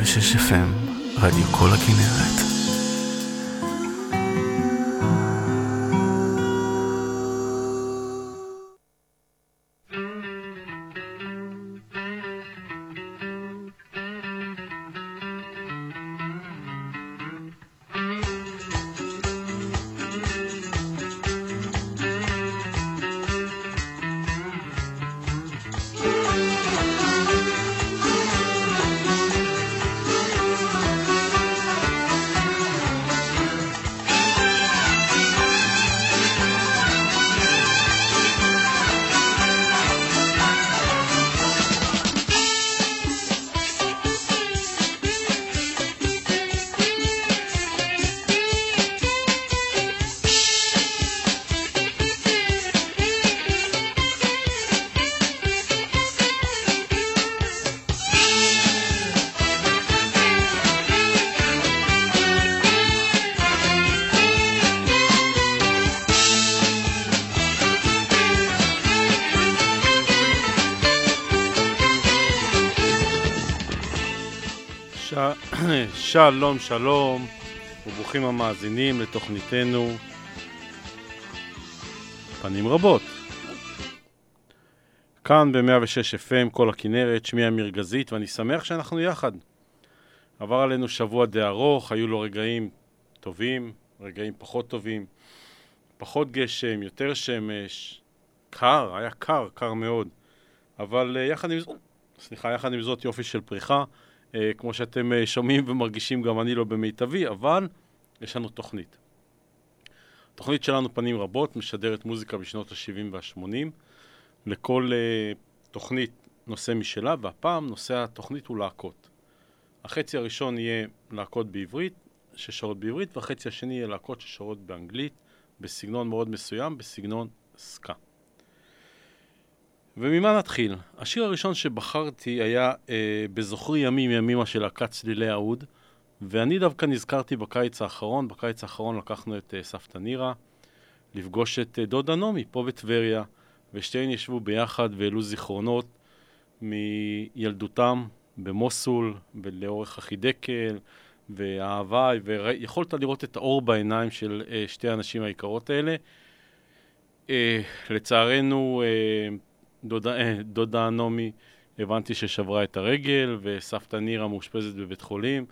106 FM, רדיו כל הכנרת. שלום, שלום, וברוכים המאזינים לתוכניתנו פנים רבות. כאן ב-106 FM, כל הכנרת, שמי אמיר גזית, ואני שמח שאנחנו יחד. עבר עלינו שבוע די ארוך, היו לו רגעים טובים, רגעים פחות טובים, פחות גשם, יותר שמש, קר, היה קר, קר מאוד. אבל uh, יחד עם זאת, סליחה, יחד עם זאת יופי של פריחה. אה, כמו שאתם אה, שומעים ומרגישים, גם אני לא במיטבי, אבל יש לנו תוכנית. התוכנית שלנו פנים רבות, משדרת מוזיקה בשנות ה-70 וה-80. לכל uh, תוכנית נושא משלה, והפעם נושא התוכנית הוא להקות. החצי הראשון יהיה להקות בעברית, ששרות בעברית, והחצי השני יהיה להקות ששרות באנגלית, בסגנון מאוד מסוים, בסגנון סקה. וממה נתחיל? השיר הראשון שבחרתי היה אה, בזוכרי ימים ימימה של להקת צלילי האוד, ואני דווקא נזכרתי בקיץ האחרון, בקיץ האחרון לקחנו את אה, סבתא נירה לפגוש את אה, דודה נעמי פה בטבריה, ושתיהן ישבו ביחד והעלו זיכרונות מילדותם במוסול ולאורך החידקל וההוואי, ויכולת לראות את האור בעיניים של אה, שתי הנשים היקרות האלה. אה, לצערנו, אה, דודה, אה, דודה נעמי, הבנתי ששברה את הרגל, וסבתא נירה מאושפזת בבית חולים.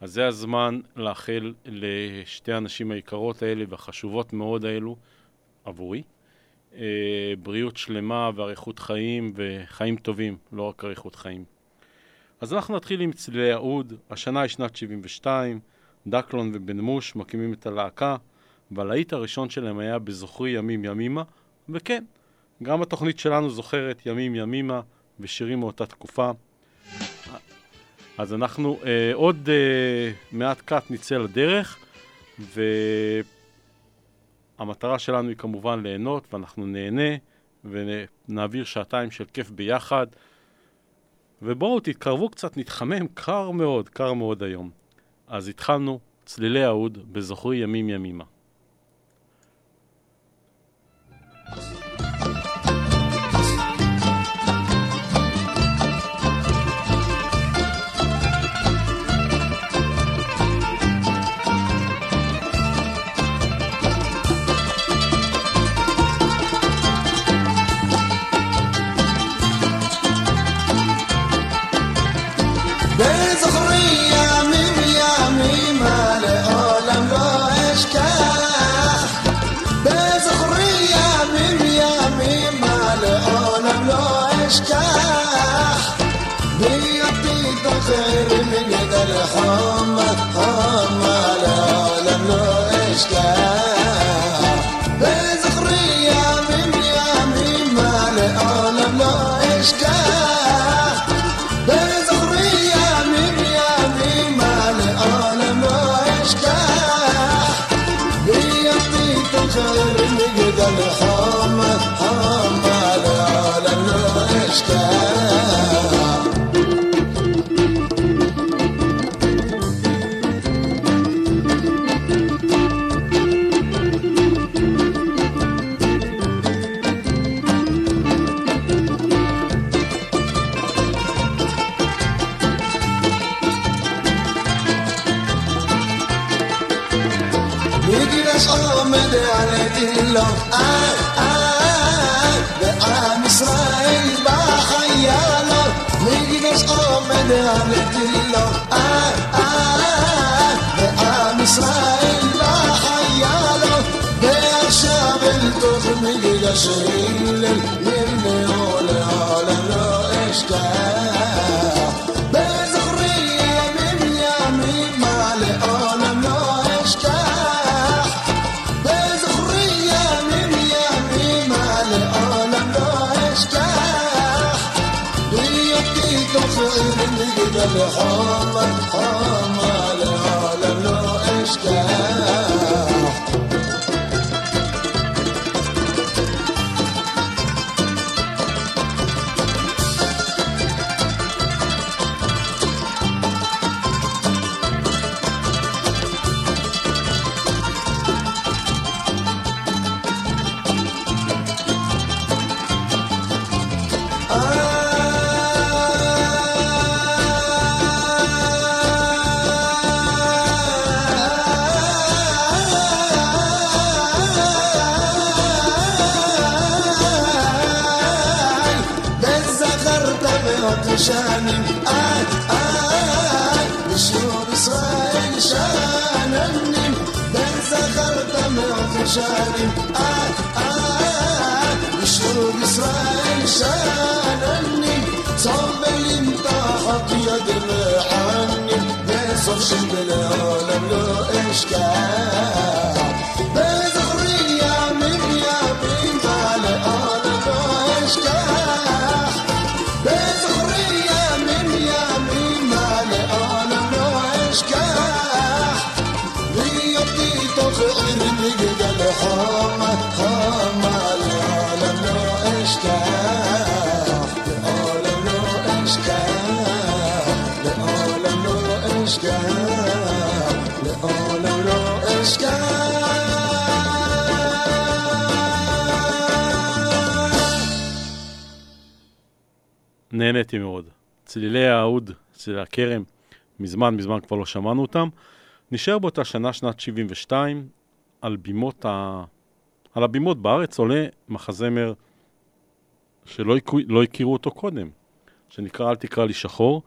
אז זה הזמן לאחל לשתי הנשים היקרות האלה והחשובות מאוד האלו עבורי. אה, בריאות שלמה ואריכות חיים וחיים טובים, לא רק אריכות חיים. אז אנחנו נתחיל עם צלילי האוד. השנה היא שנת 72, דקלון ובן מוש מקימים את הלהקה, והלהיט הראשון שלהם היה בזוכרי ימים ימימה, וכן, גם התוכנית שלנו זוכרת ימים ימימה ושירים מאותה תקופה. אז אנחנו אה, עוד אה, מעט קאט נצא לדרך, והמטרה שלנו היא כמובן ליהנות, ואנחנו נהנה ונעביר שעתיים של כיף ביחד. ובואו תתקרבו קצת, נתחמם, קר מאוד, קר מאוד היום. אז התחלנו צלילי האוד בזוכרי ימים ימימה. the heart. וסוף של לעולם לא אשכח. בזכרי ימים נהניתי מאוד. צלילי האוד, צלילי הכרם, מזמן מזמן כבר לא שמענו אותם. נשאר באותה שנה, שנת 72, על בימות ה... על הבימות בארץ עולה מחזמר שלא הכו... לא הכירו אותו קודם, שנקרא אל תקרא לי שחור.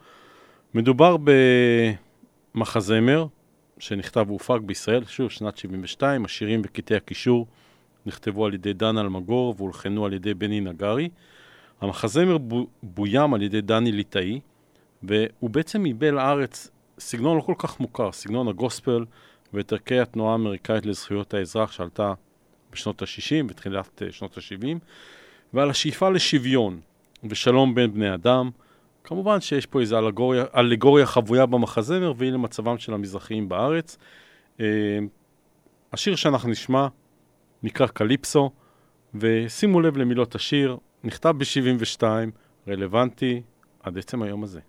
מדובר במחזמר שנכתב והופק בישראל, שוב, שנת 72, השירים וקטעי הקישור נכתבו על ידי דן אלמגור והולחנו על ידי בני נגרי. המחזמר בו, בוים על ידי דני ליטאי, והוא בעצם ניבא לארץ סגנון לא כל כך מוכר, סגנון הגוספל ואת ערכי התנועה האמריקאית לזכויות האזרח שעלתה בשנות ה-60 ותחילת אה, שנות ה-70, ועל השאיפה לשוויון ושלום בין בני אדם. כמובן שיש פה איזו אלגוריה, אלגוריה חבויה במחזמר, והיא למצבם של המזרחיים בארץ. אה, השיר שאנחנו נשמע נקרא קליפסו, ושימו לב למילות השיר, נכתב ב-72, רלוונטי עד עצם היום הזה.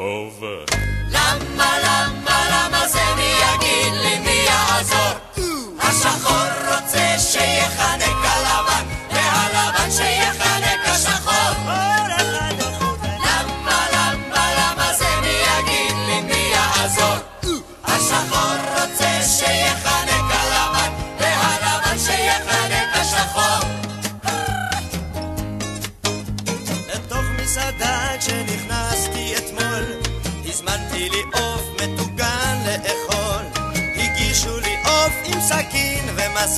of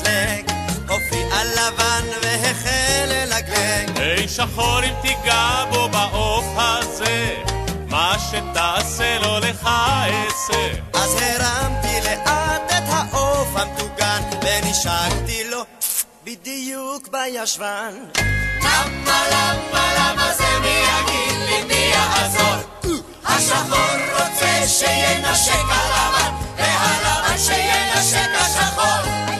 ומסלק הופיע לבן והחל ללגלג היי שחור אם תיגע בו בעוף הזה, מה שתעשה לו לך אעשה. אז הרמתי לאט את העוף המטוגן ונשקתי לו בדיוק בישבן למה, למה, למה זה מי יגיד לי מי יעזור? השחור רוצה שינשק הלבן, והלבן שינשק השחור.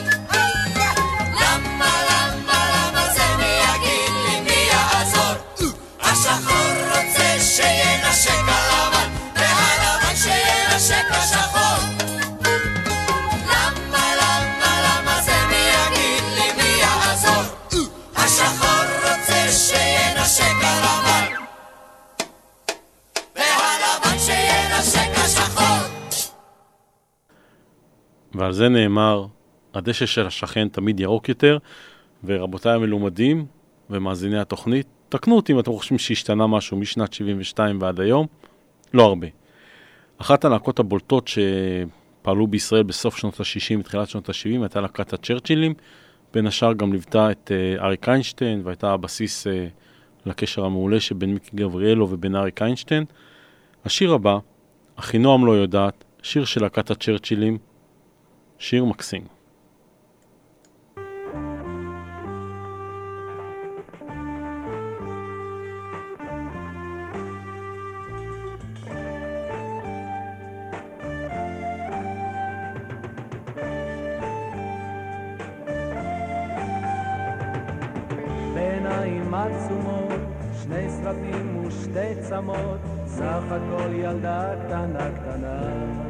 ועל זה נאמר, הדשא של השכן תמיד ירוק יותר, ורבותיי המלומדים ומאזיני התוכנית, תקנו אותי אם אתם חושבים שהשתנה משהו משנת 72 ועד היום, לא הרבה. אחת הלהקות הבולטות שפעלו בישראל בסוף שנות ה-60 ותחילת שנות ה-70 הייתה להקת הצ'רצ'ילים, בין השאר גם ליוותה את אה, אריק איינשטיין והייתה הבסיס אה, לקשר המעולה שבין מיקי גבריאלו ובין אריק איינשטיין. השיר הבא, אחינועם לא יודעת, שיר של להקת הצ'רצ'ילים, שיר מקסים. בעיניים עצומות, שני סרטים ושתי צמות, סך הכל ילדה קטנה קטנה.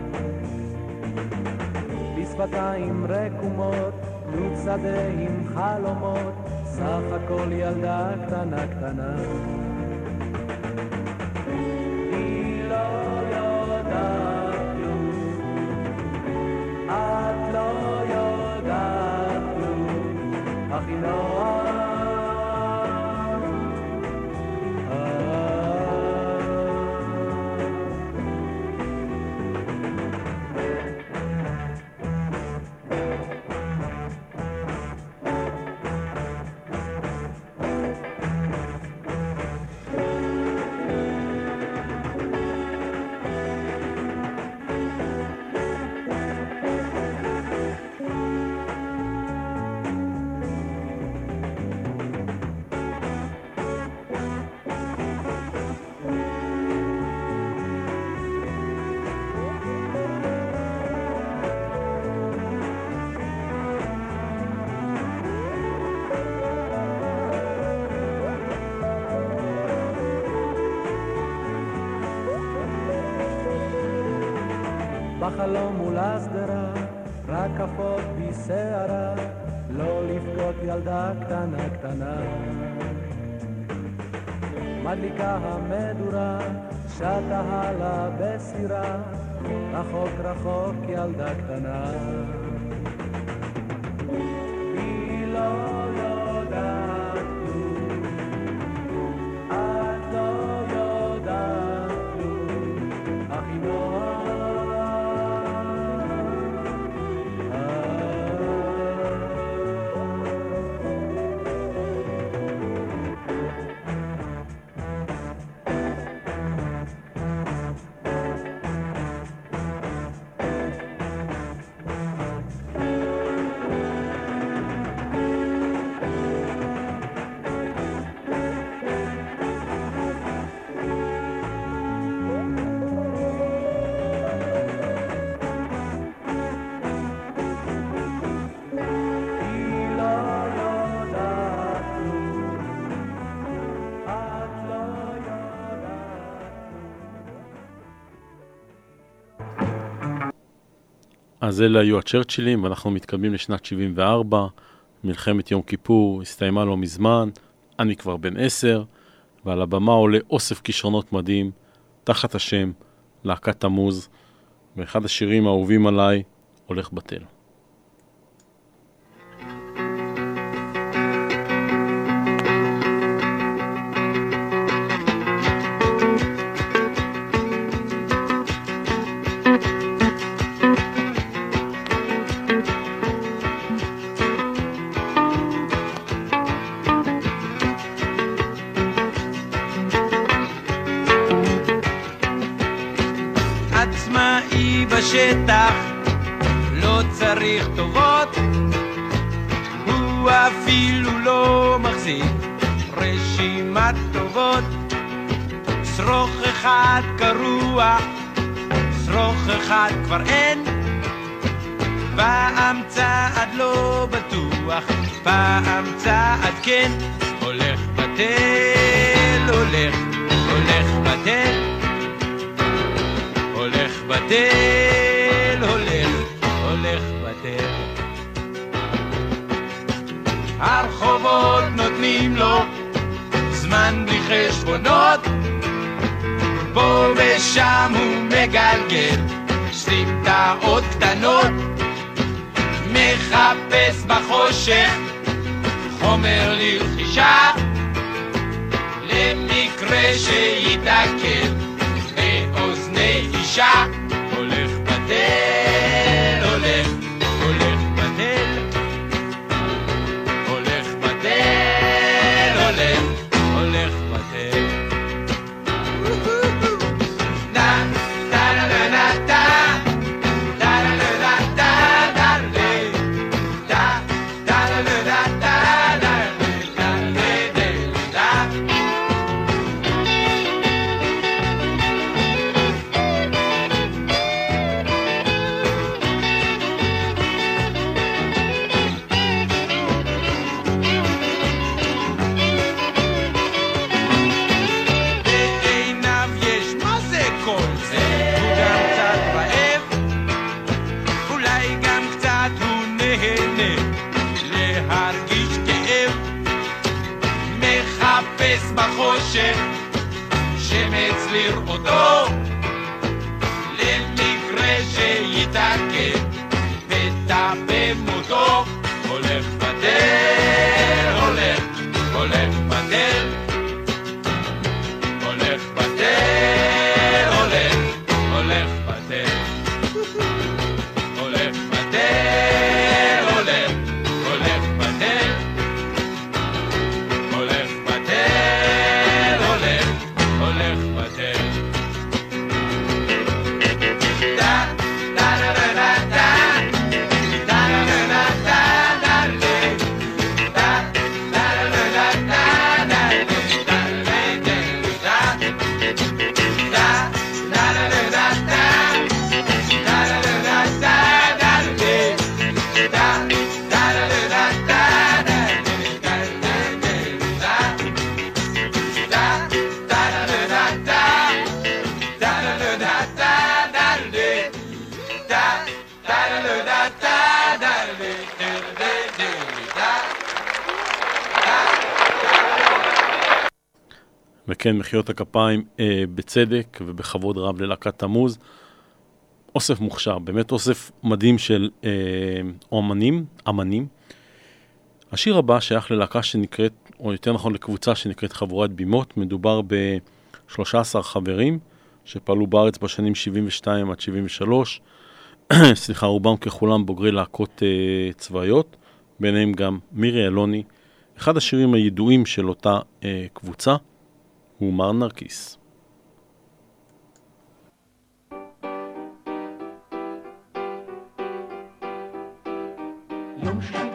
בשפתיים רקומות, גדוד שדה עם חלומות, סך הכל ילדה קטנה קטנה. בחלום מול השדרה, רקפות בשערה, לא לבכות ילדה קטנה קטנה. מדליקה המדורה, שטה הלאה בסירה, רחוק רחוק ילדה קטנה. אז אלה היו הצ'רצ'ילים, ואנחנו מתקדמים לשנת 74, מלחמת יום כיפור הסתיימה לא מזמן, אני כבר בן עשר, ועל הבמה עולה אוסף כישרונות מדהים, תחת השם להקת תמוז, ואחד השירים האהובים עליי, הולך בטל. צריך טובות, הוא אפילו לא מחזיק רשימת טובות. שרוך אחד קרוע, שרוך אחד כבר אין, פעם צעד לא בטוח, פעם צעד כן, הולך בטל, הולך, הולך בטל. הולך בטל, הולך, בטל. הרחובות נותנים לו זמן בלי חשבונות, פה ושם הוא מגלגל סמטאות קטנות, מחפש בחושך חומר לרכישה, למקרה שיתעכב באוזני אישה go. Let me crash it. וכן, מחיאות הכפיים אה, בצדק ובכבוד רב ללהקת תמוז. אוסף מוכשר, באמת אוסף מדהים של אה, אומנים, אמנים. השיר הבא שייך ללהקה שנקראת, או יותר נכון לקבוצה שנקראת חבורת בימות. מדובר ב-13 חברים שפעלו בארץ בשנים 72 עד 73. סליחה, רובם ככולם בוגרי להקות אה, צבאיות, ביניהם גם מירי אלוני. אחד השירים הידועים של אותה אה, קבוצה הוא מר נרקיס. יום שישי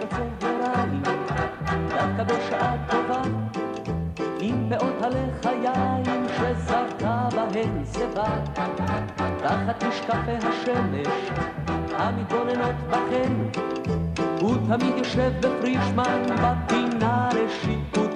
תחת משקפי השמש המתבוננות בכן, הוא תמיד יושב בפרישמן בפינה לשיפוטכם.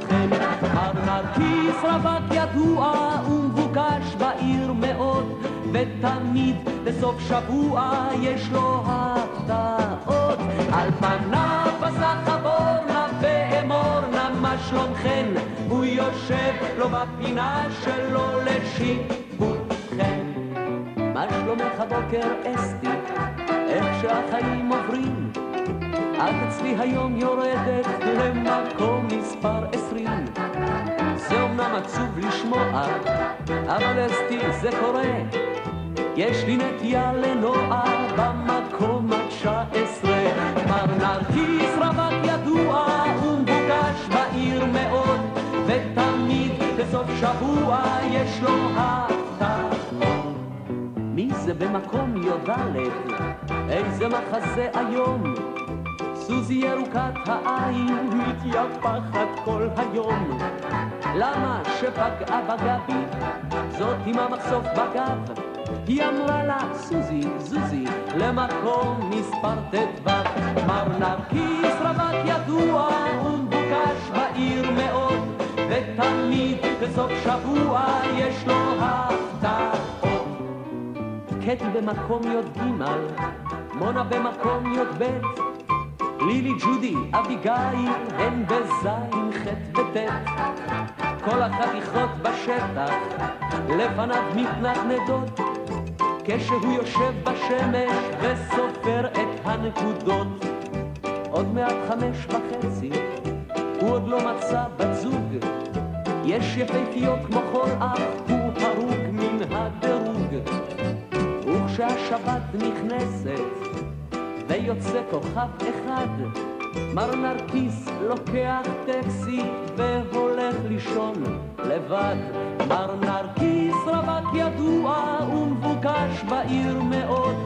מר נרקיס רווק ידוע ומבוקש בעיר מאוד, ותמיד בסוף שבוע יש לו הפתעות. על פניו בסך אבורנה ואמורנה מה שלומכן? הוא יושב לו בפינה שלו לשיפוטכן. מה שלומך הבוקר אסתי? איך שהחיים עוברים? את אצלי היום יורדת למקום מספר עשרים. זה אומנם עצוב לשמוע, אבל אסתי זה קורה. יש לי נטייה לנוער במקום התשע עשרה. מר נרקיס רווק ידוע ומבוקש בעיר מאוד, ותמיד בסוף שבוע יש לו הפתעות. מי זה במקום י"ד? איזה מחזה היום. סוזי ירוקת העין מתייפחת כל היום. למה שפגעה בגבי? זאת עם המחשוף בגב. היא אמרה לה, סוזי, זוזי, למקום מספר ט"ו. מר נרקיס רווק ידוע ומבוקש בעיר מאוד, ותמיד בסוף שבוע יש לו הפתעות. קטי במקום י"ג, מונה במקום י"ב, לילי, ג'ודי, אביגיל, הן בזין, ח' וט'. כל החתיכות בשטח, לפניו מתנדנדות, כשהוא יושב בשמש וסופר את הנקודות. עוד מעט חמש וחצי, הוא עוד לא מצא בת זוג. יש יפהפיות כמו כל אח, הוא הרוג מן הדירוג. וכשהשבת נכנסת, ויוצא כוכב אחד, מר נרקיס לוקח טקסי והולך לישון לבד. מר נרקיס רווק ידוע ומבוקש בעיר מאוד,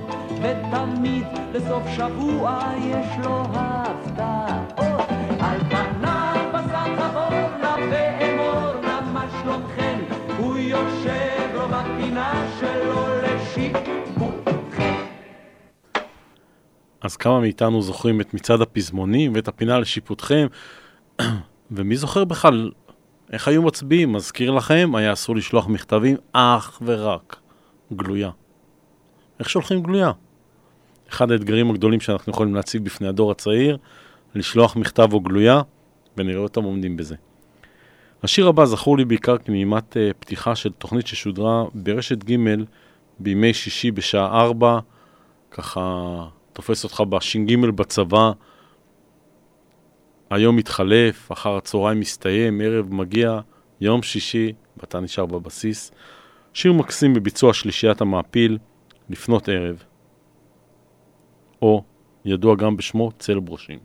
ותמיד בסוף שבוע יש לו הפתעות. אז כמה מאיתנו זוכרים את מצעד הפזמונים ואת הפינה לשיפוטכם, ומי זוכר בכלל איך היו מצביעים? מזכיר לכם, היה אסור לשלוח מכתבים אך ורק גלויה. איך שולחים גלויה? אחד האתגרים הגדולים שאנחנו יכולים להציב בפני הדור הצעיר, לשלוח מכתב או גלויה, ונראה אותם עומדים בזה. השיר הבא זכור לי בעיקר כנעימת uh, פתיחה של תוכנית ששודרה ברשת ג' בימי שישי בשעה 4, ככה תופס אותך בש"ג בצבא, היום מתחלף, אחר הצהריים מסתיים, ערב מגיע, יום שישי, ואתה נשאר בבסיס. שיר מקסים בביצוע שלישיית המעפיל, לפנות ערב. או, ידוע גם בשמו צל ברושים.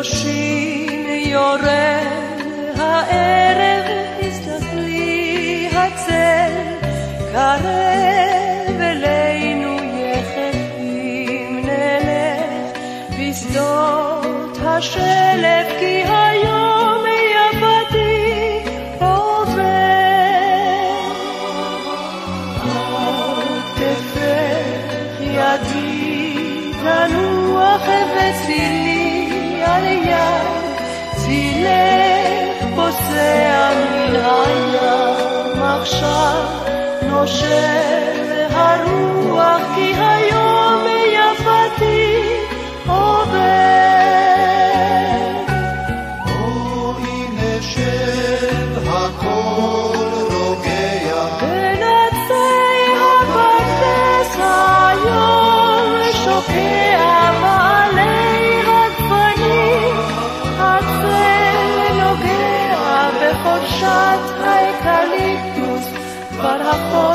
ובראשין יורה הערב, פוסע מן הים עכשיו נושב הרוח כי היום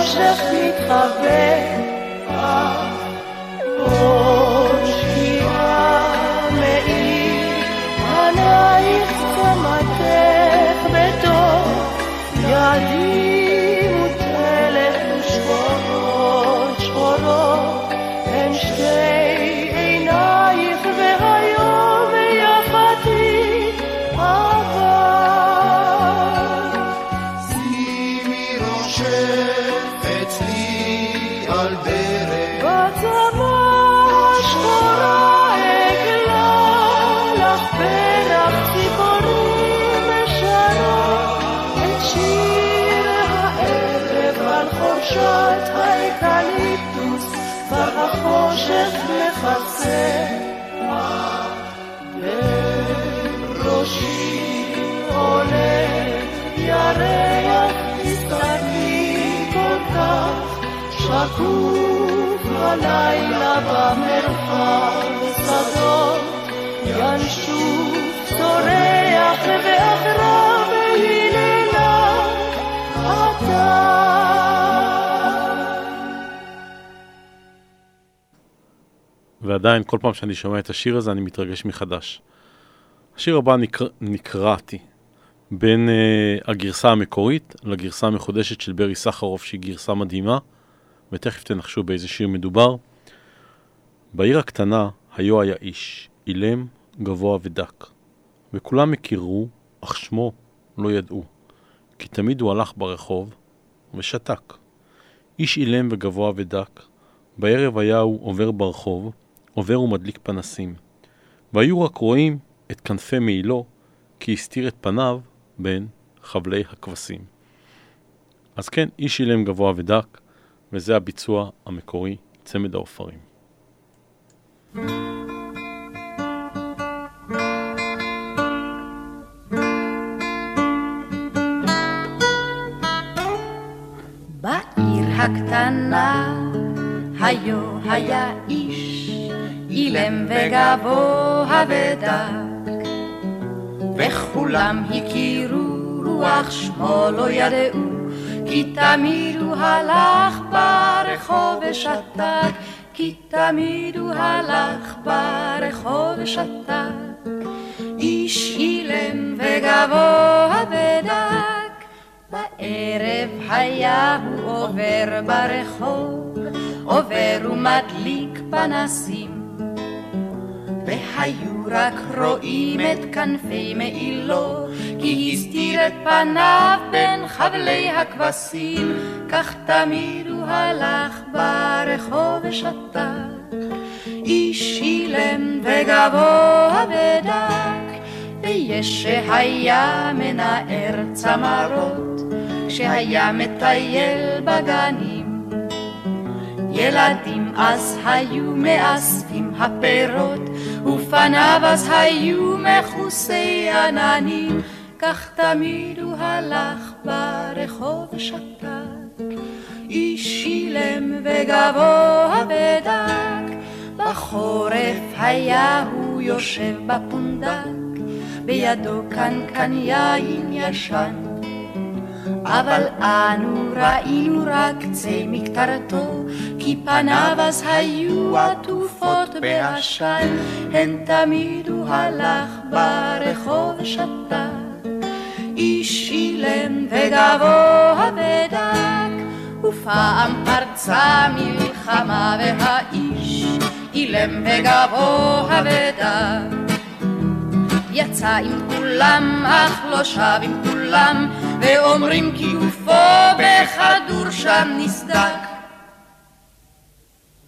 החושך מתחבא. חורשת האקליפטוס, והחושך מכסה. בראשי עולה ירח מסתכלי כל כך שקוף הלילה במרחב שדות ינשוף צורח ועקרב היללה אתה ועדיין, כל פעם שאני שומע את השיר הזה, אני מתרגש מחדש. השיר הבא נקרא, נקראתי בין uh, הגרסה המקורית לגרסה המחודשת של ברי סחרוף, שהיא גרסה מדהימה, ותכף תנחשו באיזה שיר מדובר. בעיר הקטנה היו היה איש, אילם, גבוה ודק, וכולם הכירו, אך שמו לא ידעו, כי תמיד הוא הלך ברחוב ושתק. איש אילם וגבוה ודק, בערב היה הוא עובר ברחוב, עובר ומדליק פנסים, והיו רק רואים את כנפי מעילו, כי הסתיר את פניו בין חבלי הכבשים. אז כן, איש אילם גבוה ודק, וזה הביצוע המקורי, צמד העופרים. בעיר הקטנה היו היה איש אילם וגבוה ודק. וכולם הכירו רוח שמו לא ידעו כי תמיד הוא הלך ברחוב ושתק. כי תמיד הוא הלך ברחוב ושתק. איש אילם וגבוה ודק. בערב היה הוא עובר ברחוב, עובר ומדליק פנסים. והיו רק רואים את כנפי מעילו, כי הסתיר את פניו בין חבלי הכבשים, כך תמיד הוא הלך ברחוב ושתק. איש אילם וגבוה ודק, ויש שהיה מנער צמרות, כשהיה מטייל בגנים. ילדים אז היו מאספים הפירות, ופניו אז היו מכוסי עננים, כך תמיד הוא הלך ברחוב ושתק. איש אילם וגבוה ודק, בחורף היה הוא יושב בפונדק, בידו קנקן יין ישן. אבל אנו ראינו רק קצה מקטרתו, כי פניו אז היו עטופות בעשן, הן תמיד הוא הלך ברחוב ושתק. איש אילם וגבוה ודק, ופעם פרצה מלחמה והאיש אילם וגבוה ודק. יצא עם כולם, אך לא שב עם כולם, ואומרים כי גופו בכדור שם נסדק.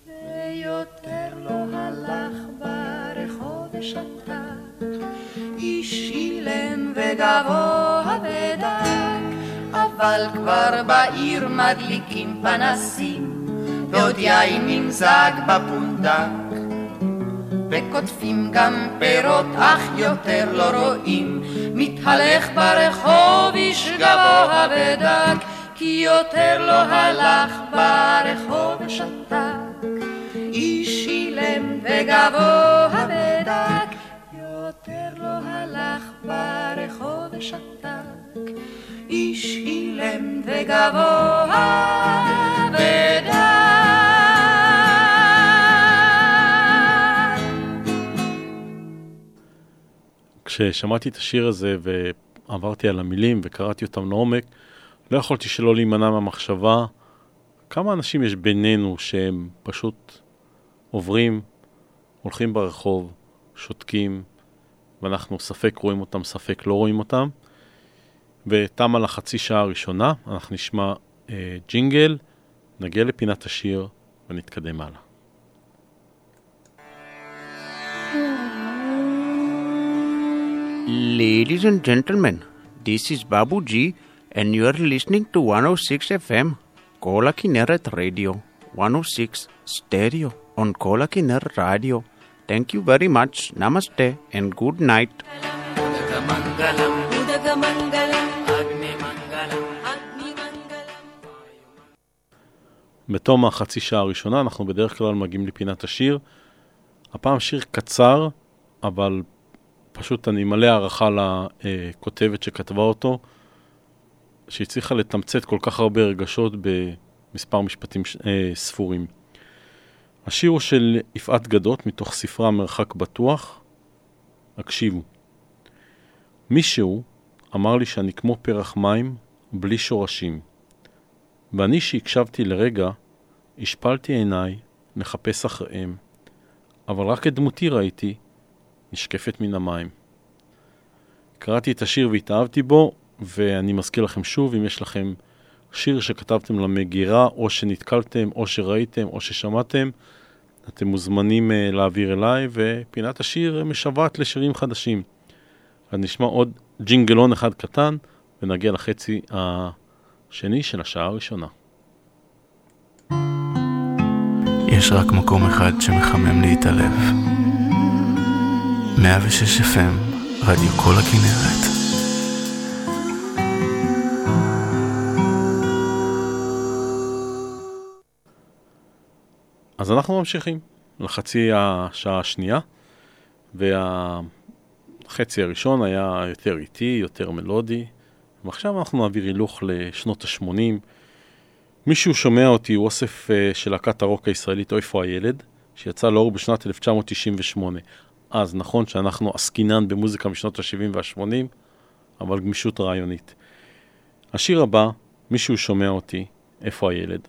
ויותר לא הלך ברחוב ושתק, איש אילם וגבוה ודק, אבל כבר בעיר מדליקים פנסים, ועוד יין נמזג בפונדק. וקוטפים גם פירות, אך יותר לא רואים. מתהלך ברחוב איש גבוה ודק, כי יותר לא הלך ברחוב ושתק. איש אילם וגבוה ודק, יותר לא הלך ברחוב ושתק. איש אילם וגבוה ודק. כששמעתי את השיר הזה ועברתי על המילים וקראתי אותם לעומק, לא יכולתי שלא להימנע מהמחשבה כמה אנשים יש בינינו שהם פשוט עוברים, הולכים ברחוב, שותקים, ואנחנו ספק רואים אותם, ספק לא רואים אותם. ותמה לחצי שעה הראשונה, אנחנו נשמע אה, ג'ינגל, נגיע לפינת השיר, ונתקדם הלאה. Ladies and gentlemen, this is Babu G, and you are listening to 106 FM, Kola Kineret Radio, 106 Stereo on Kola Kineret Radio. Thank you very much. Namaste and good night. בתום החצי שעה הראשונה אנחנו בדרך כלל מגיעים לפינת השיר. הפעם שיר קצר, אבל פשוט אני מלא הערכה לכותבת שכתבה אותו, שהצליחה לתמצת כל כך הרבה רגשות במספר משפטים אה, ספורים. השיר הוא של יפעת גדות מתוך ספרה מרחק בטוח. הקשיבו. מישהו אמר לי שאני כמו פרח מים בלי שורשים. ואני שהקשבתי לרגע, השפלתי עיניי לחפש אחריהם, אבל רק את דמותי ראיתי, נשקפת מן המים. קראתי את השיר והתאהבתי בו, ואני מזכיר לכם שוב, אם יש לכם שיר שכתבתם למגירה, או שנתקלתם, או שראיתם, או ששמעתם, אתם מוזמנים uh, להעביר אליי, ופינת השיר משוועת לשירים חדשים. אז נשמע עוד ג'ינגלון אחד קטן, ונגיע לחצי השני של השעה הראשונה. יש רק מקום אחד שמחמם לי את הלב. 106 FM, רדיו כל הכנרת. אז אנחנו ממשיכים לחצי השעה השנייה, והחצי הראשון היה יותר איטי, יותר מלודי, ועכשיו אנחנו נעביר הילוך לשנות ה-80. מישהו שומע אותי, הוא אוסף uh, של להקת הרוק הישראלית, איפה הילד, שיצא לאור בשנת 1998. אז נכון שאנחנו עסקינן במוזיקה משנות ה-70 וה-80, אבל גמישות רעיונית. השיר הבא, מישהו שומע אותי, איפה הילד?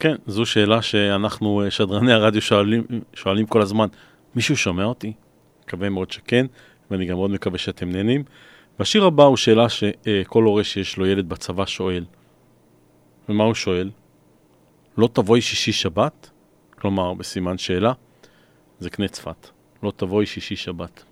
כן, זו שאלה שאנחנו, אה, שדרני הרדיו, שואלים, שואלים כל הזמן, מישהו שומע אותי? מקווה מאוד שכן, ואני גם מאוד מקווה שאתם נהנים. והשיר הבא הוא שאלה שכל הורה שיש לו ילד בצבא שואל. ומה הוא שואל? לא תבואי שישי שבת? כלומר, בסימן שאלה, זה קנה צפת. לא תבואי שישי שבת.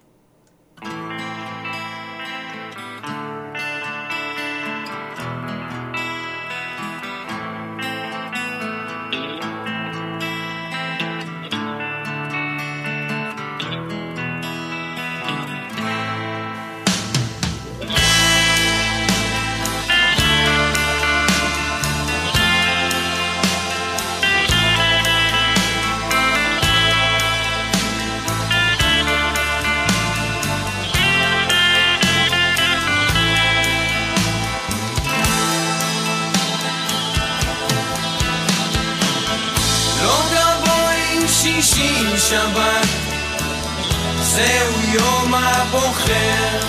הבוחר.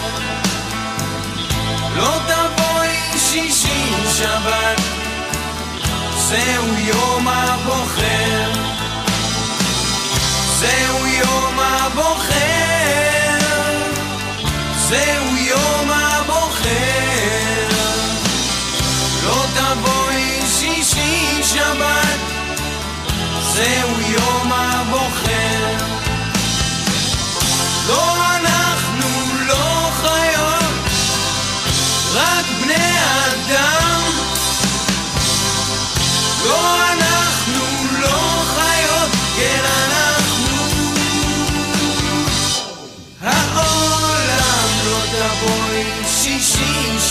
לא תבואי שישי שבת, זהו יום הבוחר. זהו יום הבוחר. זהו יום הבוחר. לא תבואי שישי שבת, זהו יום הבוחר. לא אנחנו,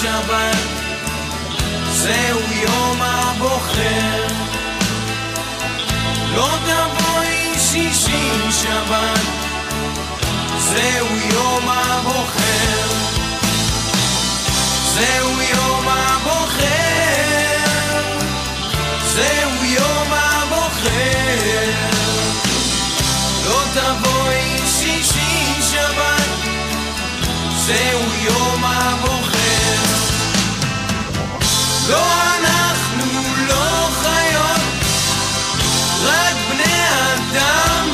שבת, זהו יום הבוחר. לא תבואי שישי שבת, זהו יום הבוחר. זהו יום הבוחר. זהו יום הבוחר. לא תבואי שישי שבת, זהו יום הבוחר. לא אנחנו, לא רק בני אדם.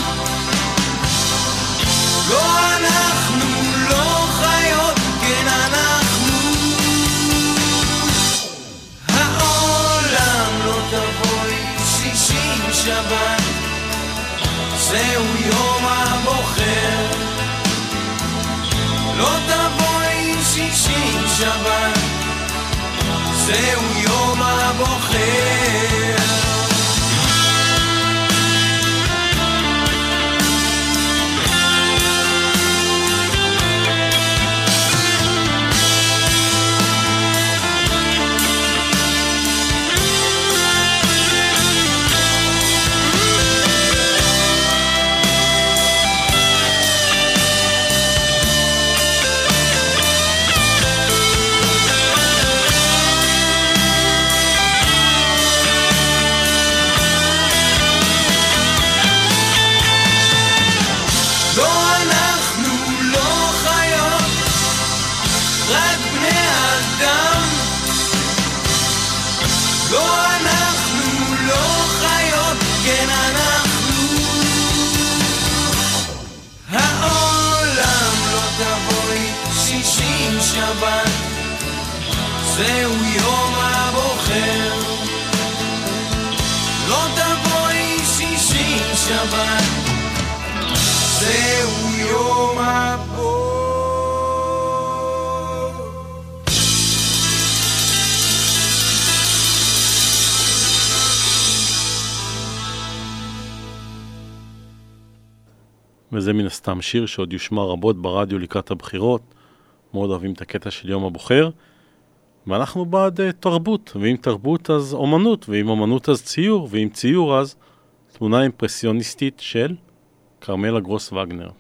לא אנחנו, לא כן אנחנו. לא זהו יום הבוחר. לא תבואי שישי שבת, זהו יום הבוחר. שבת, זהו יום הבוקר. וזה מן הסתם שיר שעוד יושמע רבות ברדיו לקראת הבחירות. מאוד אוהבים את הקטע של יום הבוחר. ואנחנו בעד uh, תרבות, ואם תרבות אז אומנות, ואם אומנות אז ציור, ואם ציור אז תמונה אימפרסיוניסטית של כרמלה גרוס וגנר.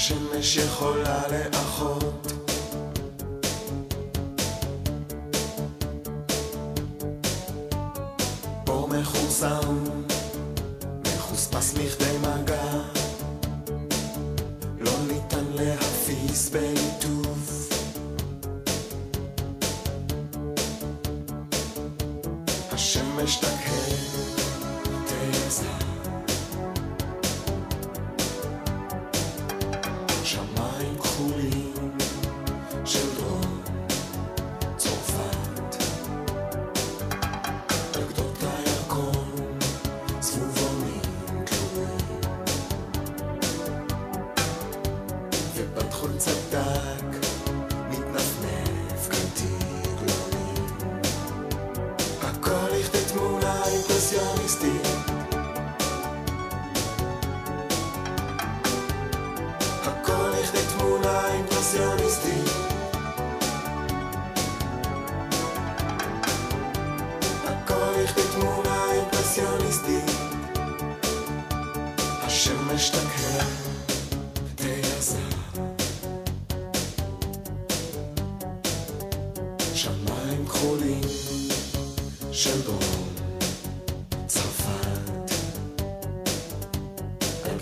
השמש יכולה לאחור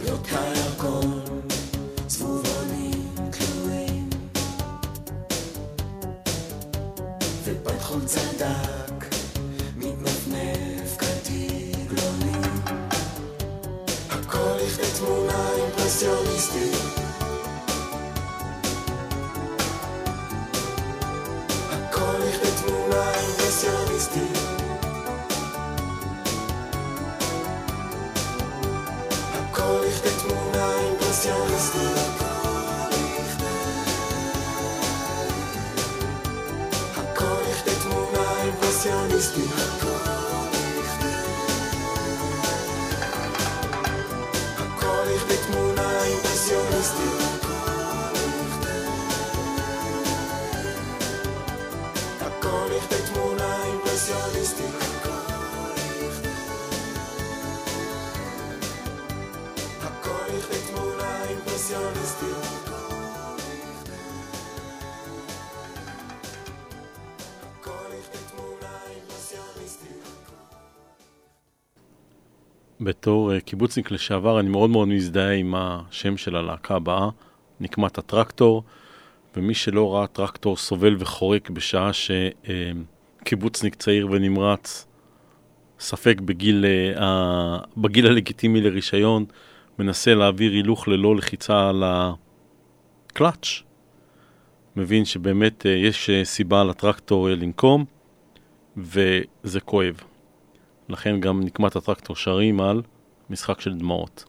real time. כקיבוצניק לשעבר, אני מאוד מאוד מזדהה עם השם של הלהקה הבאה, נקמת הטרקטור, ומי שלא ראה טרקטור סובל וחורק בשעה שקיבוצניק צעיר ונמרץ, ספק בגיל, אה, בגיל הלגיטימי לרישיון, מנסה להעביר הילוך ללא לחיצה על הקלאץ', מבין שבאמת אה, יש אה, סיבה לטרקטור לנקום, וזה כואב. לכן גם נקמת הטרקטור שרים על משחק של דמעות.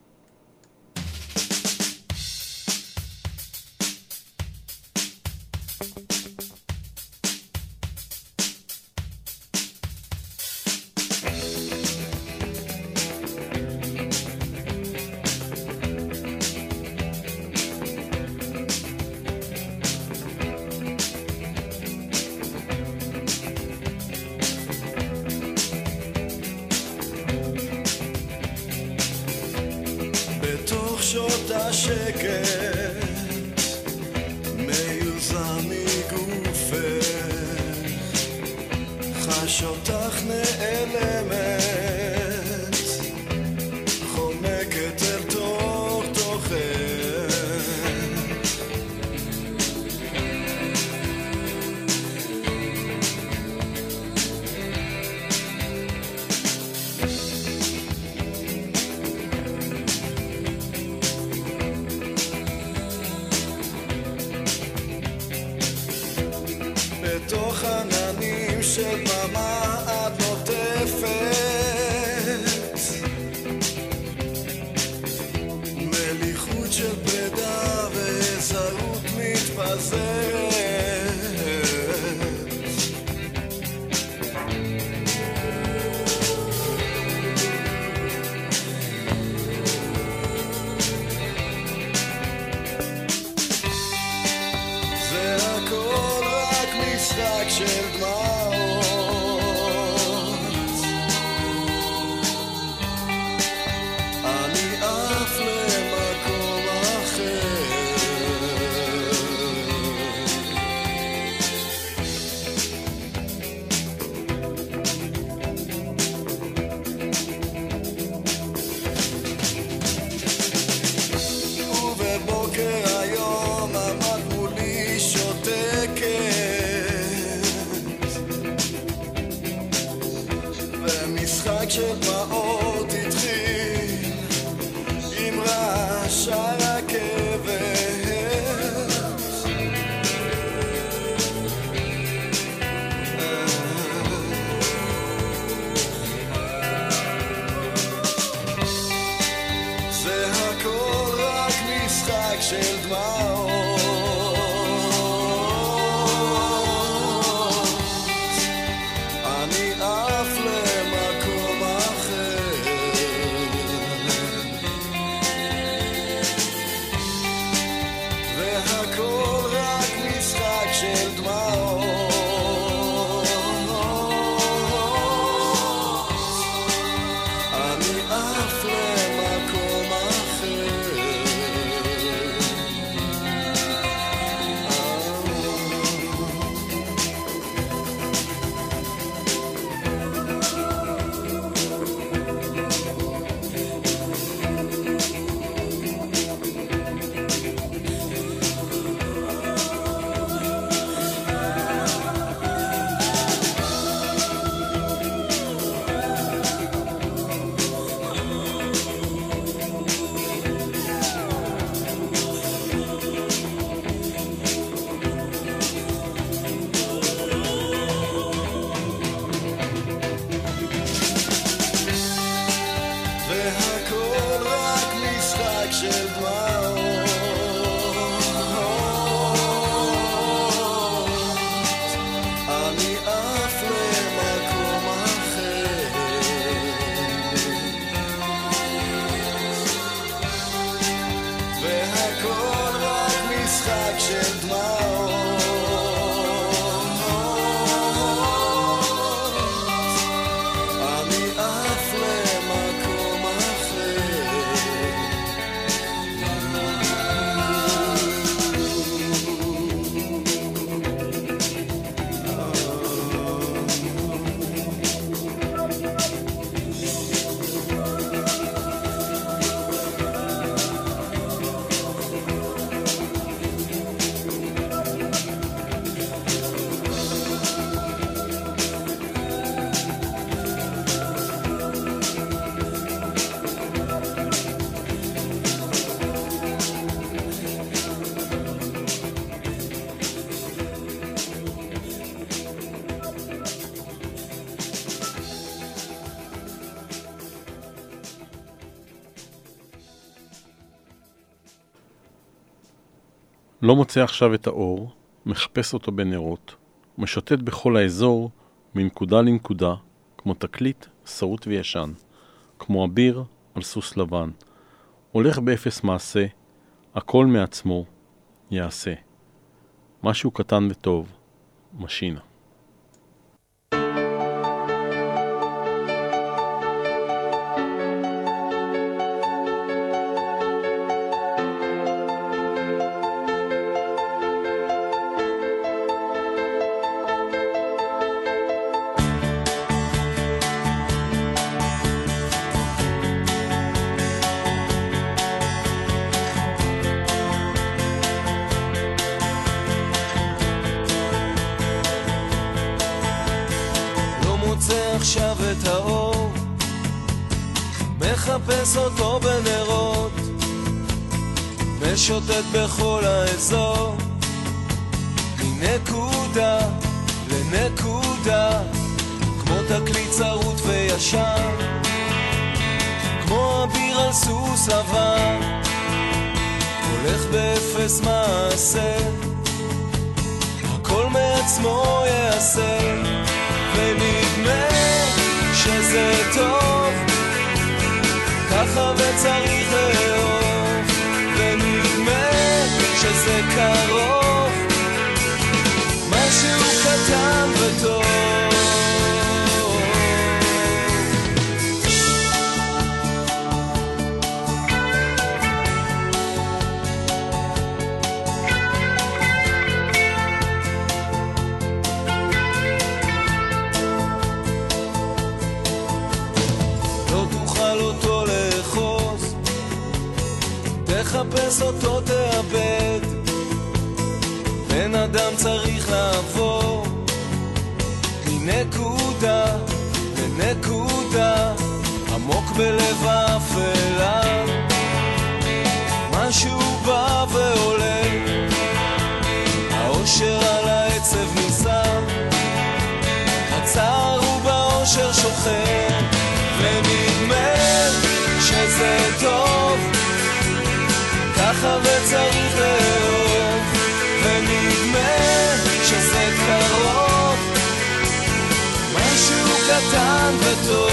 לא מוצא עכשיו את האור, מחפש אותו בנרות, משוטט בכל האזור, מנקודה לנקודה, כמו תקליט שרוט וישן, כמו אביר על סוס לבן. הולך באפס מעשה, הכל מעצמו יעשה. משהו קטן וטוב, משינה. מחפש אותו בנרות, משוטט בכל האזור, מנקודה לנקודה, כמו תקליט צרוט וישן, כמו אביר על סוס לבן, הולך באפס מעשה, הכל מעצמו יעשה. ונדמה שזה טוב, ככה וצריך לאהוב, ונדמה שזה קרוב, משהו קטן וטוב. תחפש אותו תאבד. בן אדם צריך לעבור מנקודה לנקודה. נקודה עמוק בלב האפלה משהו בא ועולה האושר על העצב נישא הצער הוא באושר שוכן ונדמה שזה טוב ככה וצריך לאהוב ונדמה שזה קרוב. משהו קטן וטוב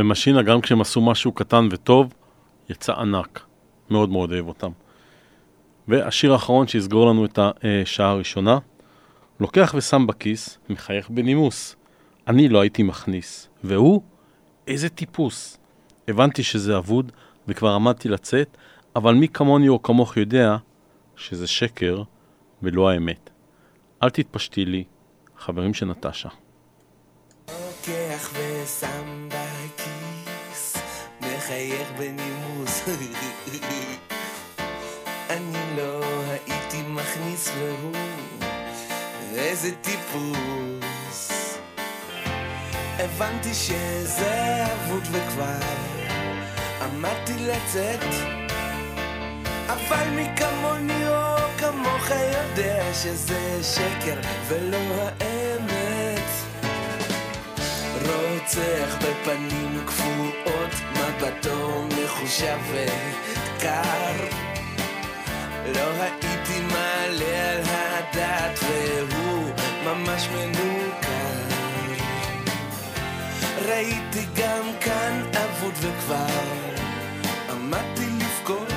ומשינה, גם כשהם עשו משהו קטן וטוב, יצא ענק. מאוד מאוד אוהב אותם. והשיר האחרון שיסגור לנו את השעה הראשונה, לוקח ושם בכיס, מחייך בנימוס. אני לא הייתי מכניס. והוא? איזה טיפוס. הבנתי שזה אבוד, וכבר עמדתי לצאת, אבל מי כמוני או כמוך יודע שזה שקר ולא האמת. אל תתפשטי לי, חברים של נטשה. לוקח ושם מחייך בנימוס. אני לא הייתי מכניס והוא, איזה טיפוס. הבנתי שזה אבוד וכבר עמדתי לצאת, אבל מי כמוני או כמוך יודע שזה שקר ולא האמת. רוצח בפנים קפואות, מבטו מחושב וקר. לא הייתי מעלה על הדעת והוא ממש מנוכר. ראיתי גם כאן אבוד וכבר עמדתי לבכות,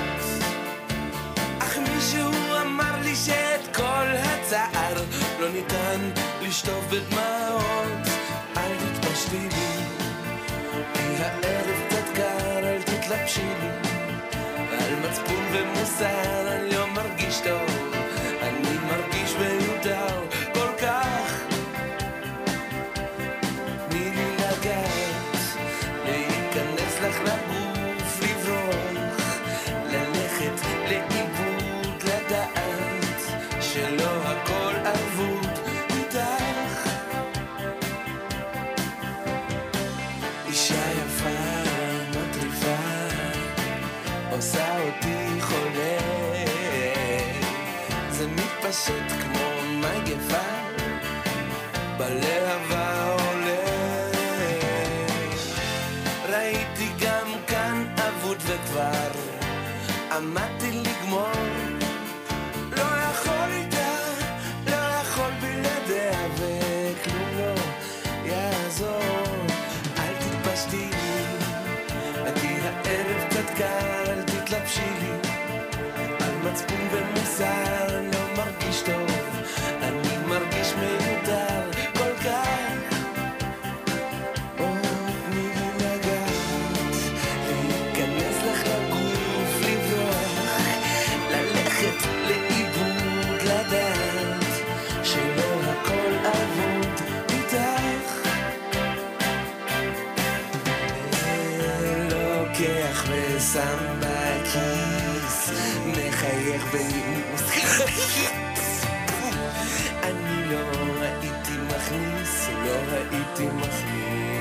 אך מישהו אמר לי שאת כל הצער לא ניתן לשטוף בדמעות. sad בלהבה עולה. ראיתי גם כאן אבוד וכבר עמדתי לגמור שם בכיס, מחייך בנימוס. אני לא ראיתי מכניס, לא ראיתי מכניס.